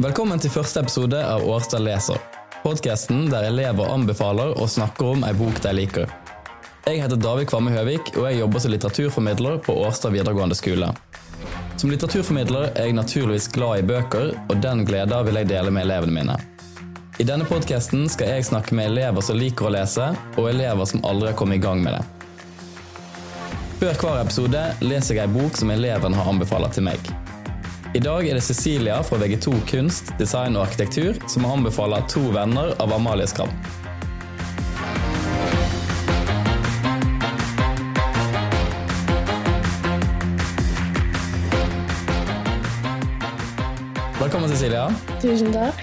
Velkommen til første episode av Årstad leser. Podkasten der elever anbefaler og snakker om ei bok de liker. Jeg heter David Kvamme Høvik, og jeg jobber som litteraturformidler på Årstad videregående skole. Som litteraturformidler er jeg naturligvis glad i bøker, og den gleden vil jeg dele med elevene mine. I denne podkasten skal jeg snakke med elever som liker å lese, og elever som aldri har kommet i gang med det. Før hver episode leser jeg ei bok som eleven har anbefalt til meg. I dag er det Cecilia fra VG2 kunst, design og arkitektur som anbefaler To venner av Amalie Skram. Velkommen, Cecilia. Tusen takk.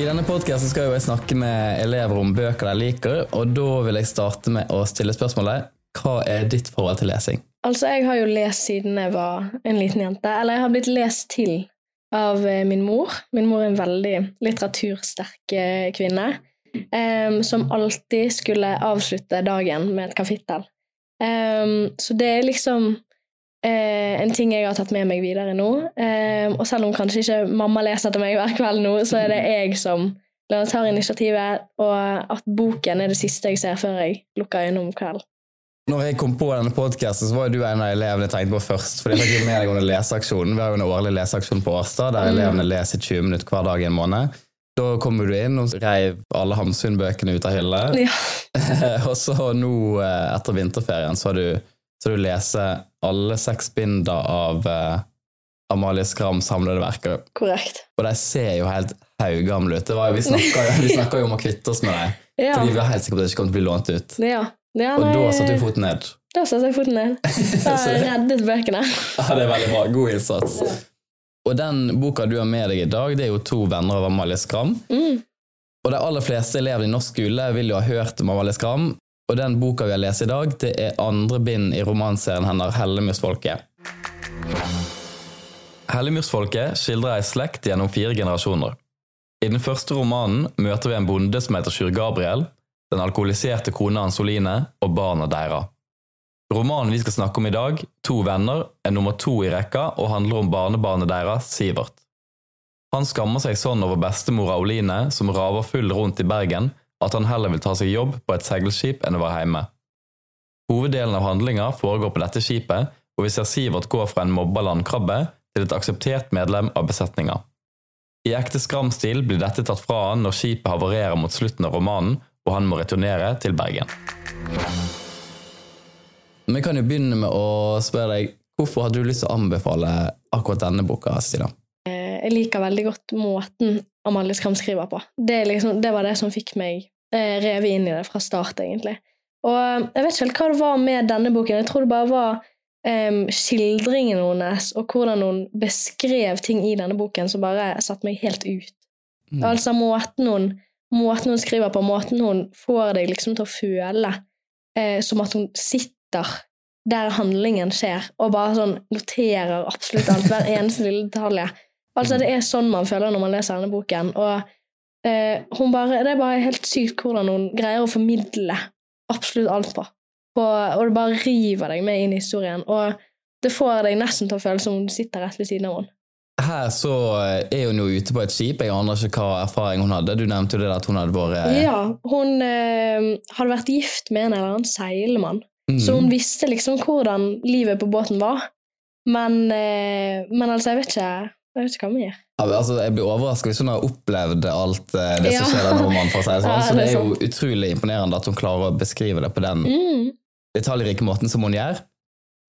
I denne podkasten skal jeg snakke med elever om bøker de liker, og da vil jeg starte med å stille spørsmålet hva er ditt forhold til lesing? Altså, jeg har jo lest siden jeg var en liten jente. Eller jeg har blitt lest til av eh, min mor. Min mor er en veldig litteratursterk eh, kvinne. Um, som alltid skulle avslutte dagen med et kapittel. Um, så det er liksom uh, en ting jeg har tatt med meg videre nå. Um, og selv om kanskje ikke mamma leser til meg hver kveld nå, så er det jeg som tar initiativet, og at boken er det siste jeg ser før jeg lukker øynene om kvelden. Når jeg kom på denne podkasten, var du en av elevene jeg tenkte på først. fordi jeg fikk med deg under leseaksjonen. Vi har jo en årlig leseaksjon på Årstad, der mm. elevene leser 20 minutter hver dag i en måned. Da kommer du inn og reiv alle Hamsun-bøkene ut av hylla. Ja. og så nå, eh, etter vinterferien, så har du, så du lese alle seks binder av uh, Amalie Skrams samlede verker. Korrekt. Og de ser jo helt haugamle ut. Var, vi snakka jo om å kvitte oss med dem, ja. fordi vi var helt sikre på at det ikke kom til å bli lånt ut. Ja. Ja, og da satte du foten ned? Da satte jeg foten ned. Da reddet bøkene. ja, det er veldig bra. God innsats. Ja. Og den boka du har med deg i dag, det er jo to venner av Amalie Skram. Mm. Og de aller fleste elever i norsk skole vil jo ha hørt om Amalie Skram. Og den boka vi har lest i dag, det er andre bind i romanserien hennes Hellemyrsfolket. Hellemyrsfolket skildrer ei slekt gjennom fire generasjoner. I den første romanen møter vi en bonde som heter Sjur Gabriel, den alkoholiserte kona Ansoline og barna deres. Romanen vi skal snakke om i dag, To venner, er nummer to i rekka og handler om barnebarnet deres, Sivert. Han skammer seg sånn over bestemora Oline, som raver full rundt i Bergen, at han heller vil ta seg jobb på et seilskip enn å være hjemme. Hoveddelen av handlinga foregår på dette skipet, og vi ser Sivert gå fra en mobba landkrabbe til et akseptert medlem av besetninga. I ekte Skram-stil blir dette tatt fra han når skipet havarerer mot slutten av romanen, og han må returnere til Bergen. Vi kan jo begynne med å spørre deg hvorfor hadde du lyst til å anbefale akkurat denne boka? Stina? Eh, jeg liker veldig godt måten Amalie Skram skriver på. Det, liksom, det, var det som fikk meg eh, revet inn i det fra start, egentlig. Og jeg vet ikke helt hva det var med denne boken. Jeg tror det bare var um, skildringen hennes og hvordan hun beskrev ting i denne boken som bare satte meg helt ut. Mm. Altså måten hun måten hun skriver på, måten hun får deg liksom til å føle eh, som at hun sitter der handlingen skjer, og bare sånn noterer absolutt alt, hver eneste lille detalj. Altså, det er sånn man føler når man leser denne boken. Og eh, hun bare, det er bare helt sykt hvordan hun greier å formidle absolutt alt på. på. Og det bare river deg med inn i historien. Og det får deg nesten til å føle som om du sitter rett ved siden av henne her så er hun jo ute på et skip. Jeg aner ikke hva erfaring hun hadde. Du nevnte jo det at hun hadde vært Ja, hun eh, hadde vært gift med en eller annen seilmann. Mm. Så hun visste liksom hvordan livet på båten var. Men, eh, men altså, jeg vet ikke jeg vet ikke hva mer. Ja, altså, jeg blir overrasket hvis hun har opplevd alt eh, det som skjer der romanen. får seg. Sånn. Ja, så det er jo utrolig imponerende at hun klarer å beskrive det på den mm. detaljrike måten som hun gjør.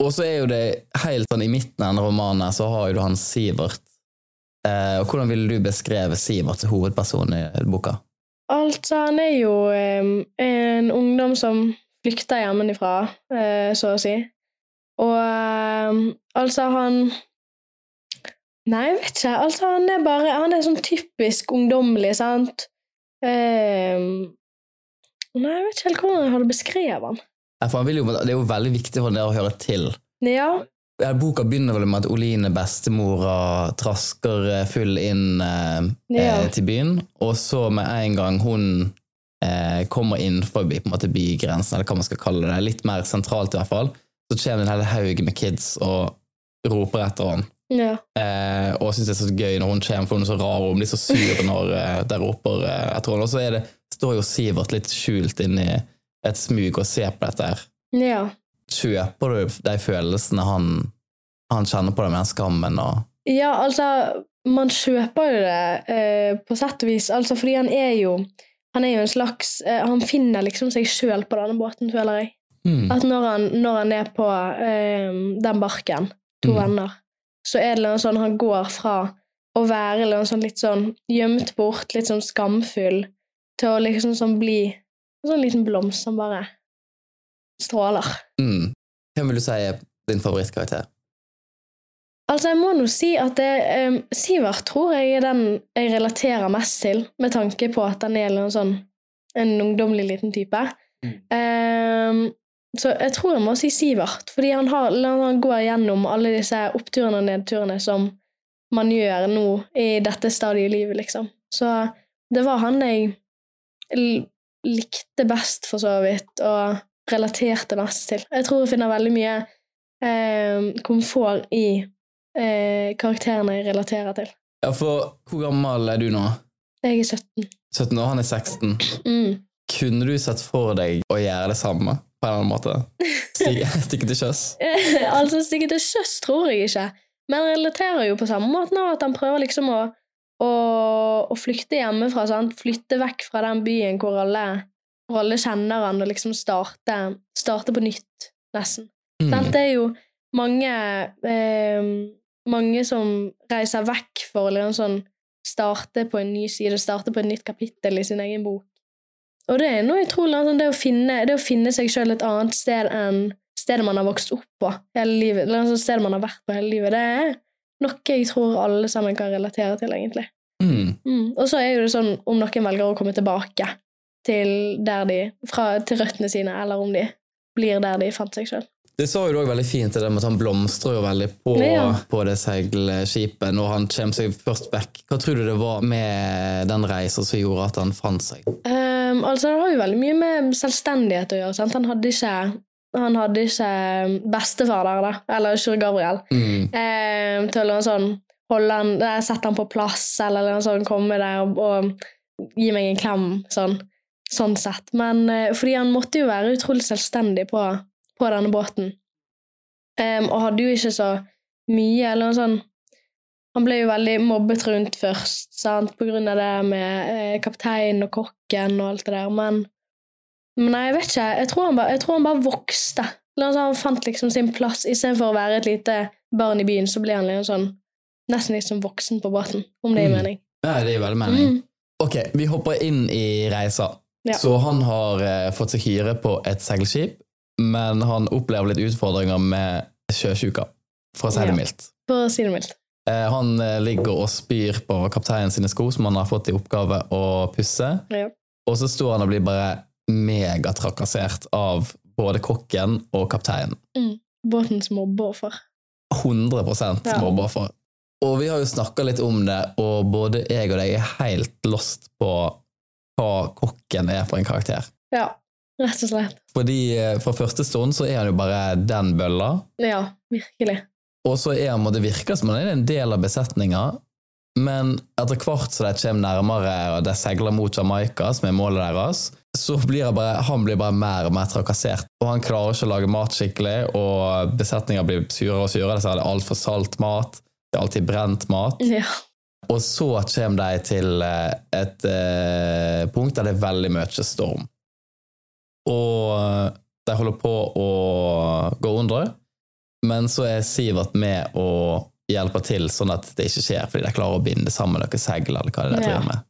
Og så er jo det helt sånn i midten av denne romanen så har jo du han Sivert. Eh, og hvordan ville du beskreve Sivert som hovedperson i boka? Altså, han er jo eh, en ungdom som flykter hjemmefra, eh, så å si. Og eh, altså, han Nei, jeg vet ikke. Altså, han er bare Han er sånn typisk ungdommelig, sant? Nei, jeg vet ikke helt hvordan jeg hadde beskrevet han. Jo, det er jo veldig viktig for dere å høre til. Ja. Boka begynner vel med at Oline, bestemora, trasker eh, full inn eh, ja. Eh, til byen, og så med en gang hun eh, kommer inn forbi måte bygrensen, eller hva man skal kalle det, litt mer sentralt i hvert fall, så kommer det en hel haug med kids og roper etter henne. Ja. Eh, og syns det er så gøy når hun kommer, for hun er så rar og hun blir så sur når eh, de roper eh, etter henne. Og så det, står jo Sivert litt skjult inni et smug og se på dette her. ja. Kjøper du de følelsene han, han kjenner på det med den skammen og Ja, altså, man kjøper jo det eh, på sett og vis, altså fordi han er jo han er jo en slags eh, Han finner liksom seg sjøl på denne båten, føler jeg. mm. At når han, når han er på eh, den barken, to Mm. venner, så er det noe sånn han går fra å være sånn litt sånn gjemt bort, litt sånn skamfull, til å liksom sånn bli en sånn liten blomst som bare stråler. Mm. Hvem vil du si er din favorittkarakter? Altså, jeg må nå si at det, um, Sivert tror jeg er den jeg relaterer mest til, med tanke på at han er en sånn en ungdommelig liten type. Em, så jeg tror jeg må si Sivert, fordi han, har, han går gjennom alle disse oppturene og nedturene som man gjør nå i dette stadiet i livet, liksom. Så det var han jeg likte best, for så vidt, og relaterte mest til. Jeg tror jeg finner veldig mye eh, komfort i eh, karakterene jeg relaterer til. Ja, for hvor gammel er du nå? Jeg er 17. 17 år, han er 16. Mm. Kunne du sett for deg å gjøre det samme på en eller annen måte? Stikke, stikke til sjøs? altså, stikke til sjøs tror jeg ikke, men relaterer jo på samme måte nå, at han prøver liksom å, å, å flykte hjemmefra, sant? flytte vekk fra den byen hvor alle, hvor alle kjenner han, og liksom starte, starte på nytt, nesten. Mm. Sant? Det er jo mange eh, Mange som reiser vekk for å liksom sånn starte på en ny side, starte på et nytt kapittel i sin egen bok. Og det er noe utrolig sånn, det, å finne, det å finne seg sjøl et annet sted enn stedet man har vokst opp på hele livet, eller altså stedet man har vært på hele livet. Det er noe jeg tror alle sammen kan relatere til, egentlig. Mm. Mm. Og så er jo det sånn om noen velger å komme tilbake til, der de, fra, til røttene sine, eller om de blir der de fant seg sjøl. Det sa jo også veldig fint, det der med at han blomstrer jo veldig på, Ja. på det seilskipet når han kommer seg først vekk. Hva tror du det var med den reisen som gjorde at han fant seg? Um, altså, det har jo veldig mye med selvstendighet å gjøre. Sant? Han hadde ikke han hadde ikke bestefar der, da, eller Sjur Gabriel, Mm. eh, til å sånn, holde han, eh, sette han på plass, eller noe sånn, komme der og, og gi meg en klem, sånn, sånn sett. Men eh, fordi han måtte jo være utrolig selvstendig på, på denne båten, um, og hadde jo ikke så mye, eller noe sånn han ble jo veldig mobbet rundt først, sant? på grunn av det med eh, kapteinen og kokken og alt det der, men nei, jeg vet ikke. Jeg tror han bare, tror han bare vokste. Altså, Han fant liksom sin plass. Istedenfor å være et lite barn i byen, så ble han liksom sånn nesten litt som voksen på båten, om det gir Mm. mening. Ja, det gir veldig mening. Mm. Ok, vi hopper inn i reisa. Ja. Så han har eh, fått seg hyre på et seilskip, men han opplever litt utfordringer med sjøsjuka, for å si det mildt. For å si det mildt. Eh, Han eh, ligger og spyr på kapteinen sine sko, som han har fått i oppgave å pusse. Ja. Og så står han og blir bare megatrakassert av både kokken og kapteinen. Båtens mobbeoffer. 100 Ja. mobbeoffer. Og vi har jo snakka litt om det, og både jeg og deg er helt lost på hva kokken er for en karakter. Ja, rett og slett. Fordi eh, fra første stund så er han jo bare den bølla, Ja, virkelig. og så er han, det virker som han er en del av besetninga, men etter hvert som de kommer nærmere og de seiler mot Jamaica, som er målet deres, så blir bare, han blir bare mer og mer trakassert. Og han klarer ikke å lage mat skikkelig, og besetninga blir surere og surere. Så er det altfor salt mat, det er alltid brent mat. Ja. Og så kommer de til eh, et eh, punkt der det er veldig mye storm. Og eh, de holder på å gå under, men så er Sivert med og hjelper til sånn at det ikke skjer, fordi de klarer å binde sammen noen segl, eller hva det er de driver med.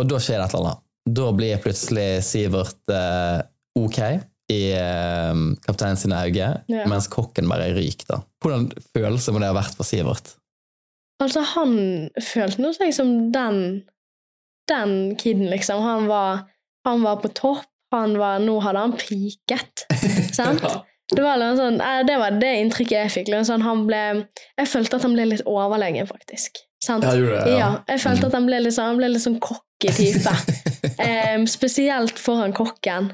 Og da skjer det et eller annet. Da blir plutselig Sivert eh, ok i eh, kapteinen sine øyne, Ja. mens kokken bare ryker. da. Hvordan følelse må det ha vært for Sivert? Altså, han følte noe seg som den den kiden, liksom. Han var, han var på topp. Han var, nå hadde han piket. Sant? Det var, sånn, eh, det var det inntrykket jeg fikk. Sånn, han ble, jeg følte at han ble litt overlegen, faktisk. Sant? Ja, det, ja. ja. Jeg følte at han ble litt sånn, han ble litt sånn cocky type. um, spesielt foran kokken.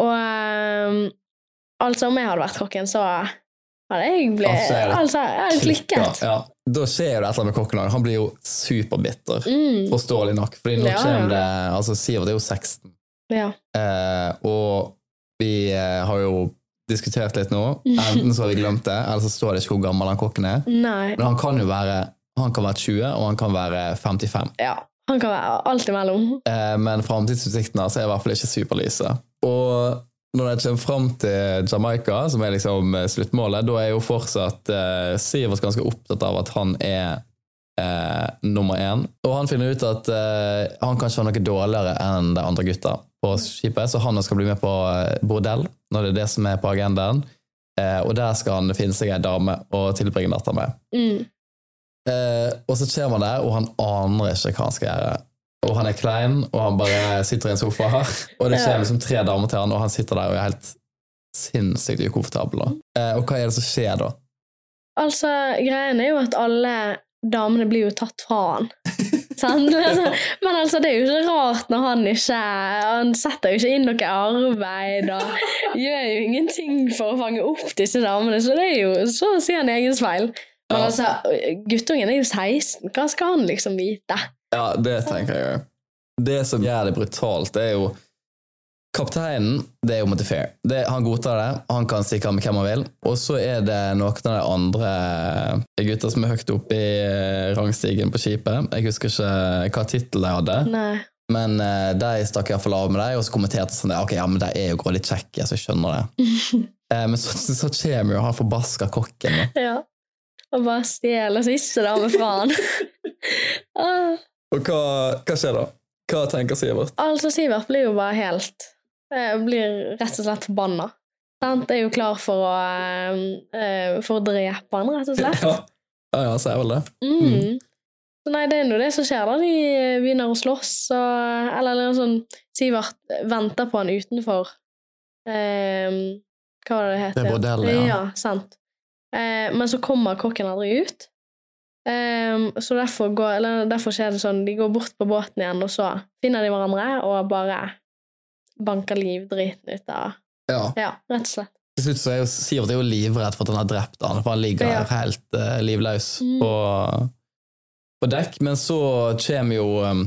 Og um, altså, om jeg hadde vært kokken, så hadde jeg blitt Altså, jeg klikket. Ja, da skjer det et eller annet med kokken. Han blir jo superbitter. Mm. Forståelig nok. Fordi nå ja. kommer det Altså, Sivert er jo 16, Ja. uh, og vi uh, har jo diskutert litt nå. Enten så har vi glemt det, eller så står det ikke hvor gammel han kokken er. Nei. Men han kan jo være Han kan være 20, og han kan være 55. Ja. Han kan være alt imellom. Eh, men framtidsutsiktene altså, er i hvert fall ikke superlyse. Og når det kommer fram til Jamaica, som er liksom eh, sluttmålet, da er jo fortsatt eh, Sivert ganske opptatt av at han er eh, nummer én. Og han finner ut at eh, han kan ikke være noe dårligere enn de andre gutta på skipet, så han skal bli med på eh, bordell, når det er det som er på agendaen. Eh, og der skal han finne seg ei dame å tilbringe natta med. Mm. Eh, og så ser man der, og han aner ikke hva han skal gjøre. Og han er klein, og han bare sitter i en sofa. Og det skjer liksom tre damer til han, og han sitter der og er helt sinnssykt ukomfortabel. Eh, og hva er det som skjer da? Altså, greien er jo at alle damene blir jo tatt fra han. Altså, Men altså, det er jo ikke rart når han ikke Han setter jo ikke inn noe arbeid og gjør jo ingenting for å fange opp disse damene, så det er jo så å si hans egen feil. Men Ja. altså, guttungen er jo 16, hva skal han liksom vite? Ja, det tenker jeg jo. Det som gjør det brutalt, det er jo Kapteinen det er jo Montefair. Det, han godtar det. Han kan stikke av med hvem han vil. Og så er det noen av de andre gutta som er høyt oppe i eh, rangstigen på skipet. Jeg husker ikke hva tittel de hadde. Nei. Men uh, de stakk iallfall av med dem, og så kommenterte sånn Ok, ja, men de er jo litt kjekke, så jeg skjønner det. uh, men så, så kommer jo han forbaska kokken. Ja. Og bare stjeler siste dame fra han. ah. Og hva, hva skjer da? Hva tenker Sivert? Altså, Sivert blir jo bare helt eh, Blir rett og slett forbanna. Sant? Er jo klar for å eh, eh, For å drepe han, rett og slett. Ja, ja, ja så er vel det. Mm. Så nei, det er nå det som skjer, da. De begynner å slåss, og Eller, noe sånn Sivert venter på han utenfor Um, Hva var det det het? Det er bordellet, ja. ja. sant. Eh, men så kommer kokken aldri ut. Eh, så derfor, går, eller, derfor skjer det sånn De går bort på båten igjen, og så finner de hverandre og bare banker livdriten ut av Ja. Ja, rett og slett. Til slutt så er jo Sivert er jo livredd for at han har drept han, for han ligger Ja. helt uh, livløs Mm. på, på dekk. Men så kommer jo um,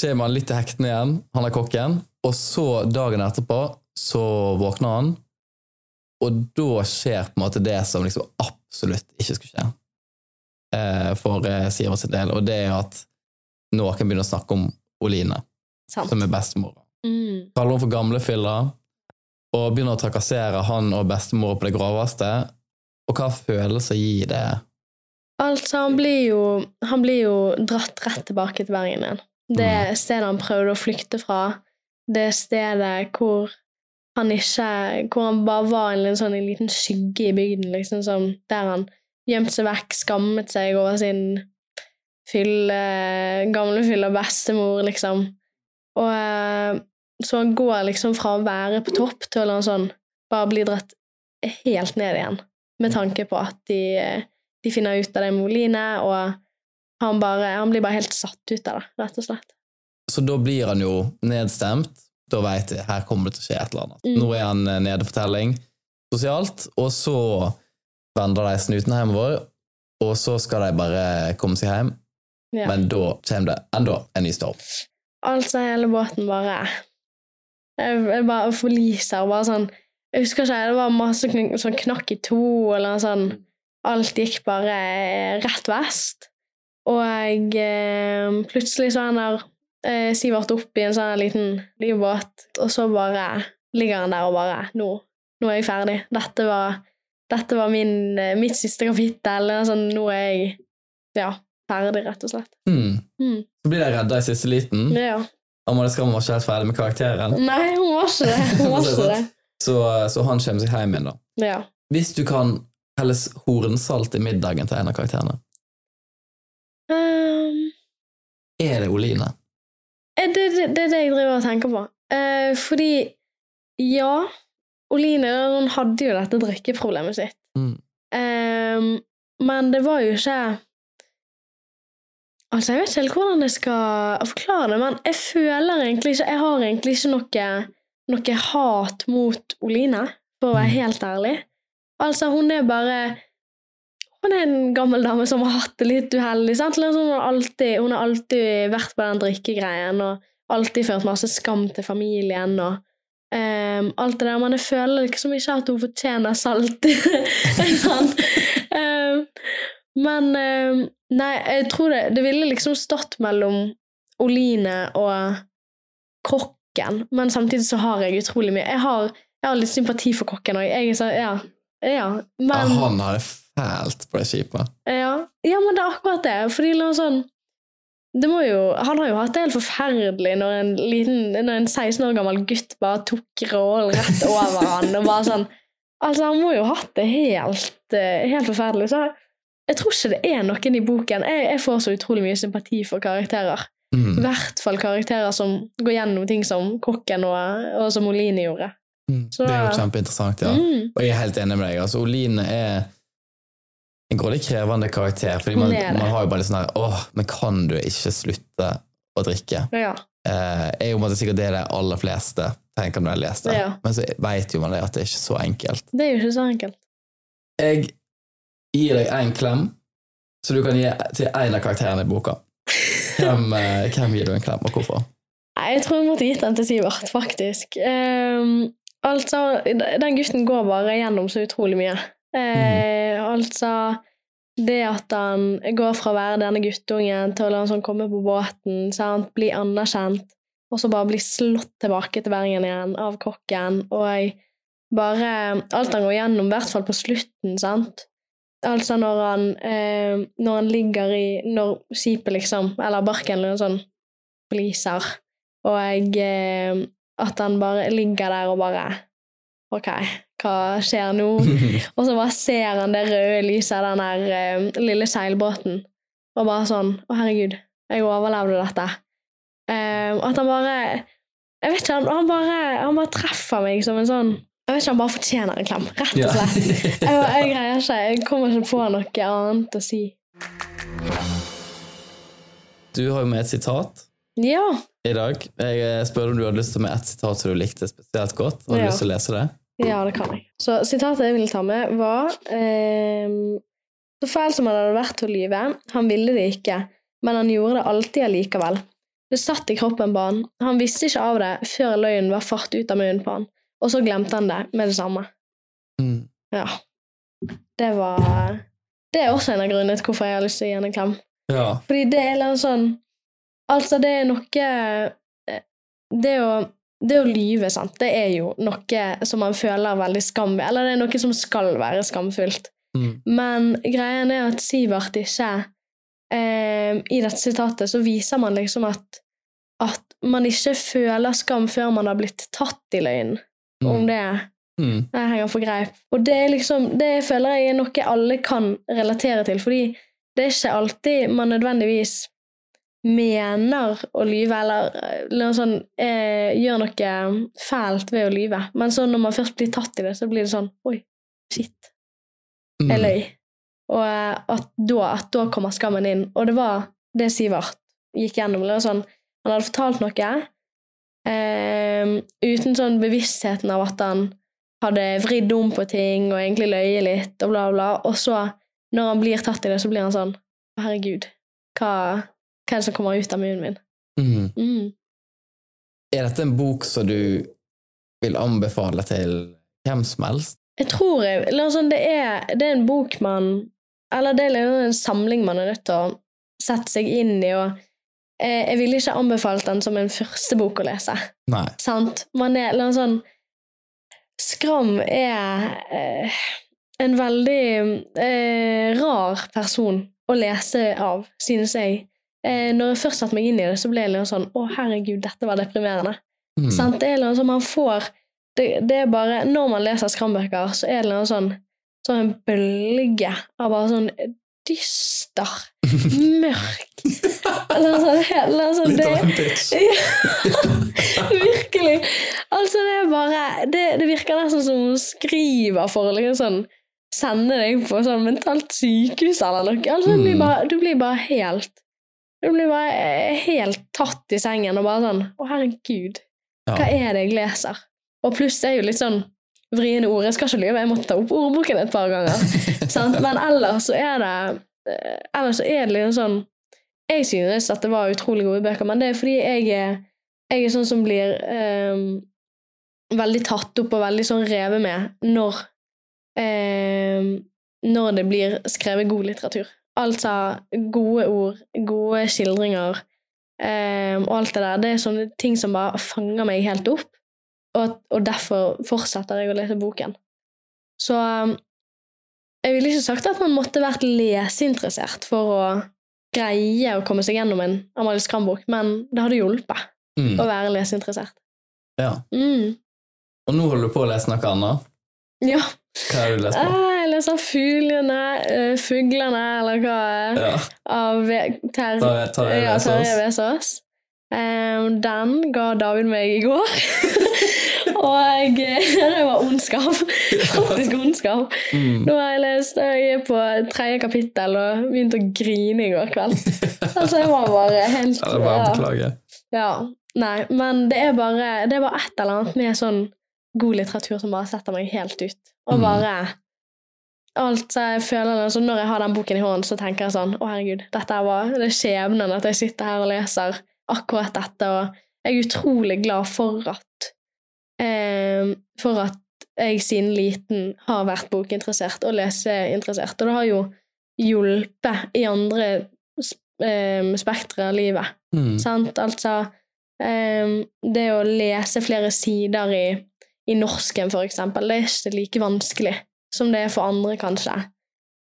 kommer han litt til hektene igjen, han er kokken. Og så, dagen etterpå, så våkner han, og da skjer på en måte det som liksom absolutt ikke skulle skje eh, for eh, Sivert sin del, og det er at noen begynner å snakke om Oline, Sant. som er bestemora Mm. kaller henne for gamlefylla, og begynner å trakassere han og bestemor på det groveste. Og hva følelser gir det? Altså, han blir jo, han blir jo dratt rett tilbake til Bergen igjen. Det stedet han prøvde å flykte fra. Det stedet hvor han ikke Hvor han bare var en sånn, en liten skygge i bygden, liksom, som, der han gjemte seg vekk, skammet seg over sin fylle, gamle fylle bestemor, liksom. Og eh, så han går liksom fra å være på topp til å sånn, bare bli dratt helt ned igjen, med tanke på at de, de finner ut av det med Oline, og han, bare, han blir bare helt satt ut av det, rett og slett. Så da blir han jo nedstemt. Da vet vi her kommer det til å skje et eller annet. Mm. Nå er han eh, nede for telling sosialt, og så vender de snuten hjemover, og så skal de bare komme seg hjem. Ja. Men da kommer det enda en ny storm. Altså, hele båten bare Jeg, jeg bare forliser bare sånn Jeg husker ikke, det var masse kn sånn knakk i to, eller noe sånn Alt gikk bare rett vest. Og jeg, eh, plutselig så er han der eh, Sivert opp i en sånn liten livbåt, og så bare ligger han der og bare Nå, nå er jeg ferdig. Dette var, dette var min, eh, mitt siste kapittel. Altså, nå er jeg ja, ferdig, rett og slett. Mm. Mm. Så blir de redda i siste liten. Ja. Amalie Skram var ikke helt ferdig med karakteren, Nei, hun var ikke det. Hun var ikke det. så, så han kommer seg hjem igjen, da. Ja. Hvis du kan helles hornsalt i middagen til en av karakterene, Um, er det Oline? Eh, det, det, det er det jeg driver og tenker på. Eh, fordi ja, Oline hun hadde jo dette drikkeproblemet sitt. Mm. Eh, men det var jo ikke Altså, jeg vet ikke helt hvordan jeg skal forklare det, men jeg føler egentlig ikke Jeg har egentlig ikke noe, noe hat mot Oline, for å være Mm. helt ærlig. Altså, hun er bare Hun er en gammel dame som har hatt det litt uheldig. sant? Hun, har alltid, hun har alltid vært på den drikkegreien og alltid ført masse skam til familien og Um, alt det der. Men jeg føler liksom ikke at hun fortjener salt. Ehm, men um, Nei, jeg tror det, det ville liksom stått mellom Oline og kokken, men samtidig så har jeg utrolig mye Jeg har, jeg har litt sympati for kokken òg. Jeg Ja. Ja men, han har det fælt på det skipet. ja, ja, men det er akkurat det. Fordi sånn det jo, Han har jo hatt det helt forferdelig når en liten, når en 16 år gammel gutt bare tok rollen rett over han og bare sånn Altså, han må jo ha hatt det helt, eh, helt forferdelig. Så jeg tror ikke det er noen i boken Jeg, jeg får så utrolig mye sympati for karakterer. I Mm. hvert fall karakterer som går gjennom ting som kokken og, og som Oline gjorde. Mm. Så- Det er jo kjempeinteressant, ja. Mm. Og jeg er helt enig med deg. Altså, Oline er en grådig krevende karakter, fordi man, man har jo bare litt sånn her Åh, men kan du ikke slutte å drikke? Ja. Eh, er jo sikkert det de aller fleste tenker når de leser det. Ja. Men så vet jo man det at det er ikke så enkelt. Det er jo ikke så enkelt. Jeg gir deg en klem, så du kan gi til en av karakterene i boka. Hvem, eh, hvem gir du en klem, og hvorfor? Jeg tror jeg måtte gitt den til Sivert, faktisk. Ehm, altså, den gutten går bare gjennom så utrolig mye. Eh, Altså, det at han går fra å være denne guttungen til å la han sånn komme på båten, sant? bli anerkjent, og så bare bli slått tilbake til Bergen igjen av kokken, og bare alt han går gjennom, i hvert fall på slutten, sant? Altså når han, eh, når han ligger i Når skipet liksom, eller barken eller noe sånn, bliser, og eh, at han bare ligger der og bare Ok, hva skjer nå? og så bare ser han det røde lyset av den der eh, lille seilbåten, og bare sånn Å, herregud, jeg overlevde dette. Eh, at han bare Jeg vet ikke, han, han, bare, han bare treffer meg som en sånn Jeg vet ikke, han bare fortjener en klem, rett og slett. Jeg, jeg greier ikke, jeg kommer ikke på noe annet å si. Du har jo med et sitat Ja. i dag. Jeg eh, spør om du hadde lyst til å med et sitat som du likte spesielt godt. Har du Ja. lyst til å lese det? Ja, det kan jeg. Så sitatet jeg ville ta med, var ehm, Så fæl som han hadde vært til å lyve, han ville det ikke, men han gjorde det alltid allikevel. Det satt i kroppen på han. Han visste ikke av det før løgnen var fart ut av munnen på han, og så glemte han det med det samme. Mm. Ja. Det var Det er også en av grunnene til hvorfor jeg har lyst til å gi han en klem. Ja. Fordi det er litt sånn Altså, det er noe eh, Det å, det å lyve, sant, det er jo noe som man føler veldig skam ved. Eller det er noe som skal være skamfullt. Mm. Men greien er at Sivert ikke eh, I dette sitatet så viser man liksom at at man ikke føler skam før man har blitt tatt i løgn. Om det Mm. jeg henger for greip. Og det er liksom, det føler jeg er noe alle kan relatere til, fordi det er ikke alltid man nødvendigvis mener å lyve, eller, noe sånn, eh, gjør noe fælt ved å lyve. Men så når man først blir tatt i det, så blir det sånn Oi, shit, Mm. jeg løy. Og eh, at da, at da kommer skammen inn. Og det var det Sivert gikk gjennom. Det var sånn, han hadde fortalt noe eh, uten sånn bevisstheten av at han hadde vridd om på ting og egentlig løyet litt, og bla, bla. Og så, når han blir tatt i det, så blir han sånn herregud, hva, hva er det som kommer ut av munnen min? Mm. Mm. Er dette en bok som du vil anbefale til hvem som helst? Jeg tror jeg, sånn, det, er, det er en bok man Eller det er liksom en samling man er nødt til å sette seg inn i. og eh, Jeg ville ikke anbefalt den som en første bok å lese. Nei. Sant? Man er eller sånn Skram er eh, en veldig eh, rar person å lese av, synes jeg. Eh, når jeg først satte meg inn i det, så ble jeg litt sånn Å, herregud, dette var deprimerende. Mm. Sant? Det er noe som man får det, det er bare, Når man leser skrambøker, så er det noe sånn, sånn en bølge av bare sånn dyster, mørk Eller sånn, eller sånn Litt det, av en pitch. ja, virkelig. Altså, det er bare Det, det virker nesten som hun skriver for å liksom sånn sende deg på sånn mentalt sykehus eller noe. Altså, du, blir Mm. bare, du blir bare helt Du blir bare helt tatt i sengen og bare sånn Å, herregud, hva er det jeg leser? Og pluss det er jo litt sånn vriene ord. Jeg skal ikke lyve, jeg måtte ta opp ordboken et par ganger. sant? Men ellers så er det eh, Ellers så er det liksom sånn Jeg synes at det var utrolig gode bøker, men det er fordi jeg er, jeg er sånn som blir um, veldig tatt opp og veldig sånn revet med når um, når det blir skrevet god litteratur. Altså gode ord, gode skildringer um, og alt det der. Det er sånne ting som bare fanger meg helt opp, og, og derfor fortsetter jeg å lese boken. Så um, jeg ville ikke sagt at man måtte vært leseinteressert for å greie å komme seg gjennom en Amalie Skram-bok, men det hadde hjulpet Mm. å være leseinteressert. Ja. Mm. Og nå holder du på å lese noe annet. Ja. Hva har du lest på? Ah, jeg leser Fuglene, eh, Fuglene, eller hva Ja. av Terje Ter ja, Vesaas. Um, den ga David meg i går. Og eh, det var ondskap. Faktisk ondskap. Mm. Nå har jeg lest Jeg er på tredje kapittel og begynte å grine i går kveld. Altså, jeg var bare helt Ja, det er bare å beklage. Ja, nei, men det er bare Det er bare et eller annet med sånn god litteratur som bare setter meg helt ut. Og Mm. Alt jeg føler altså, Når jeg har den boken i hånden, så tenker jeg sånn Å, herregud, dette var det er skjebnen at jeg sitter her og leser akkurat dette, og jeg er utrolig glad for at eh, For at jeg siden liten har vært bokinteressert og leseinteressert. Og det har jo hjulpet i andre eh, spektre av livet. Mm. Sant? Altså eh, Det å lese flere sider i, i norsken, for eksempel, det er ikke like vanskelig som det er for andre, kanskje.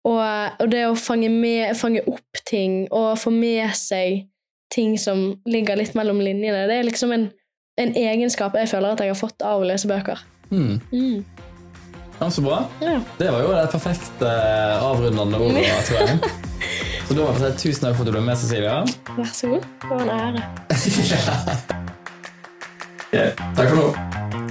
Og, og det å fange, med, fange opp ting og få med seg ting som ligger litt mellom linjene, det er liksom en, en egenskap jeg føler at jeg har fått av å lese bøker. Mm. Mm. Ja, så bra. Ja. Det var jo det perfekte avrundende ordet, tror jeg. Så da må jeg si tusen takk for at du ble med, Cecilia. Vær så god. Det var en ære. Ok, Takk for nå.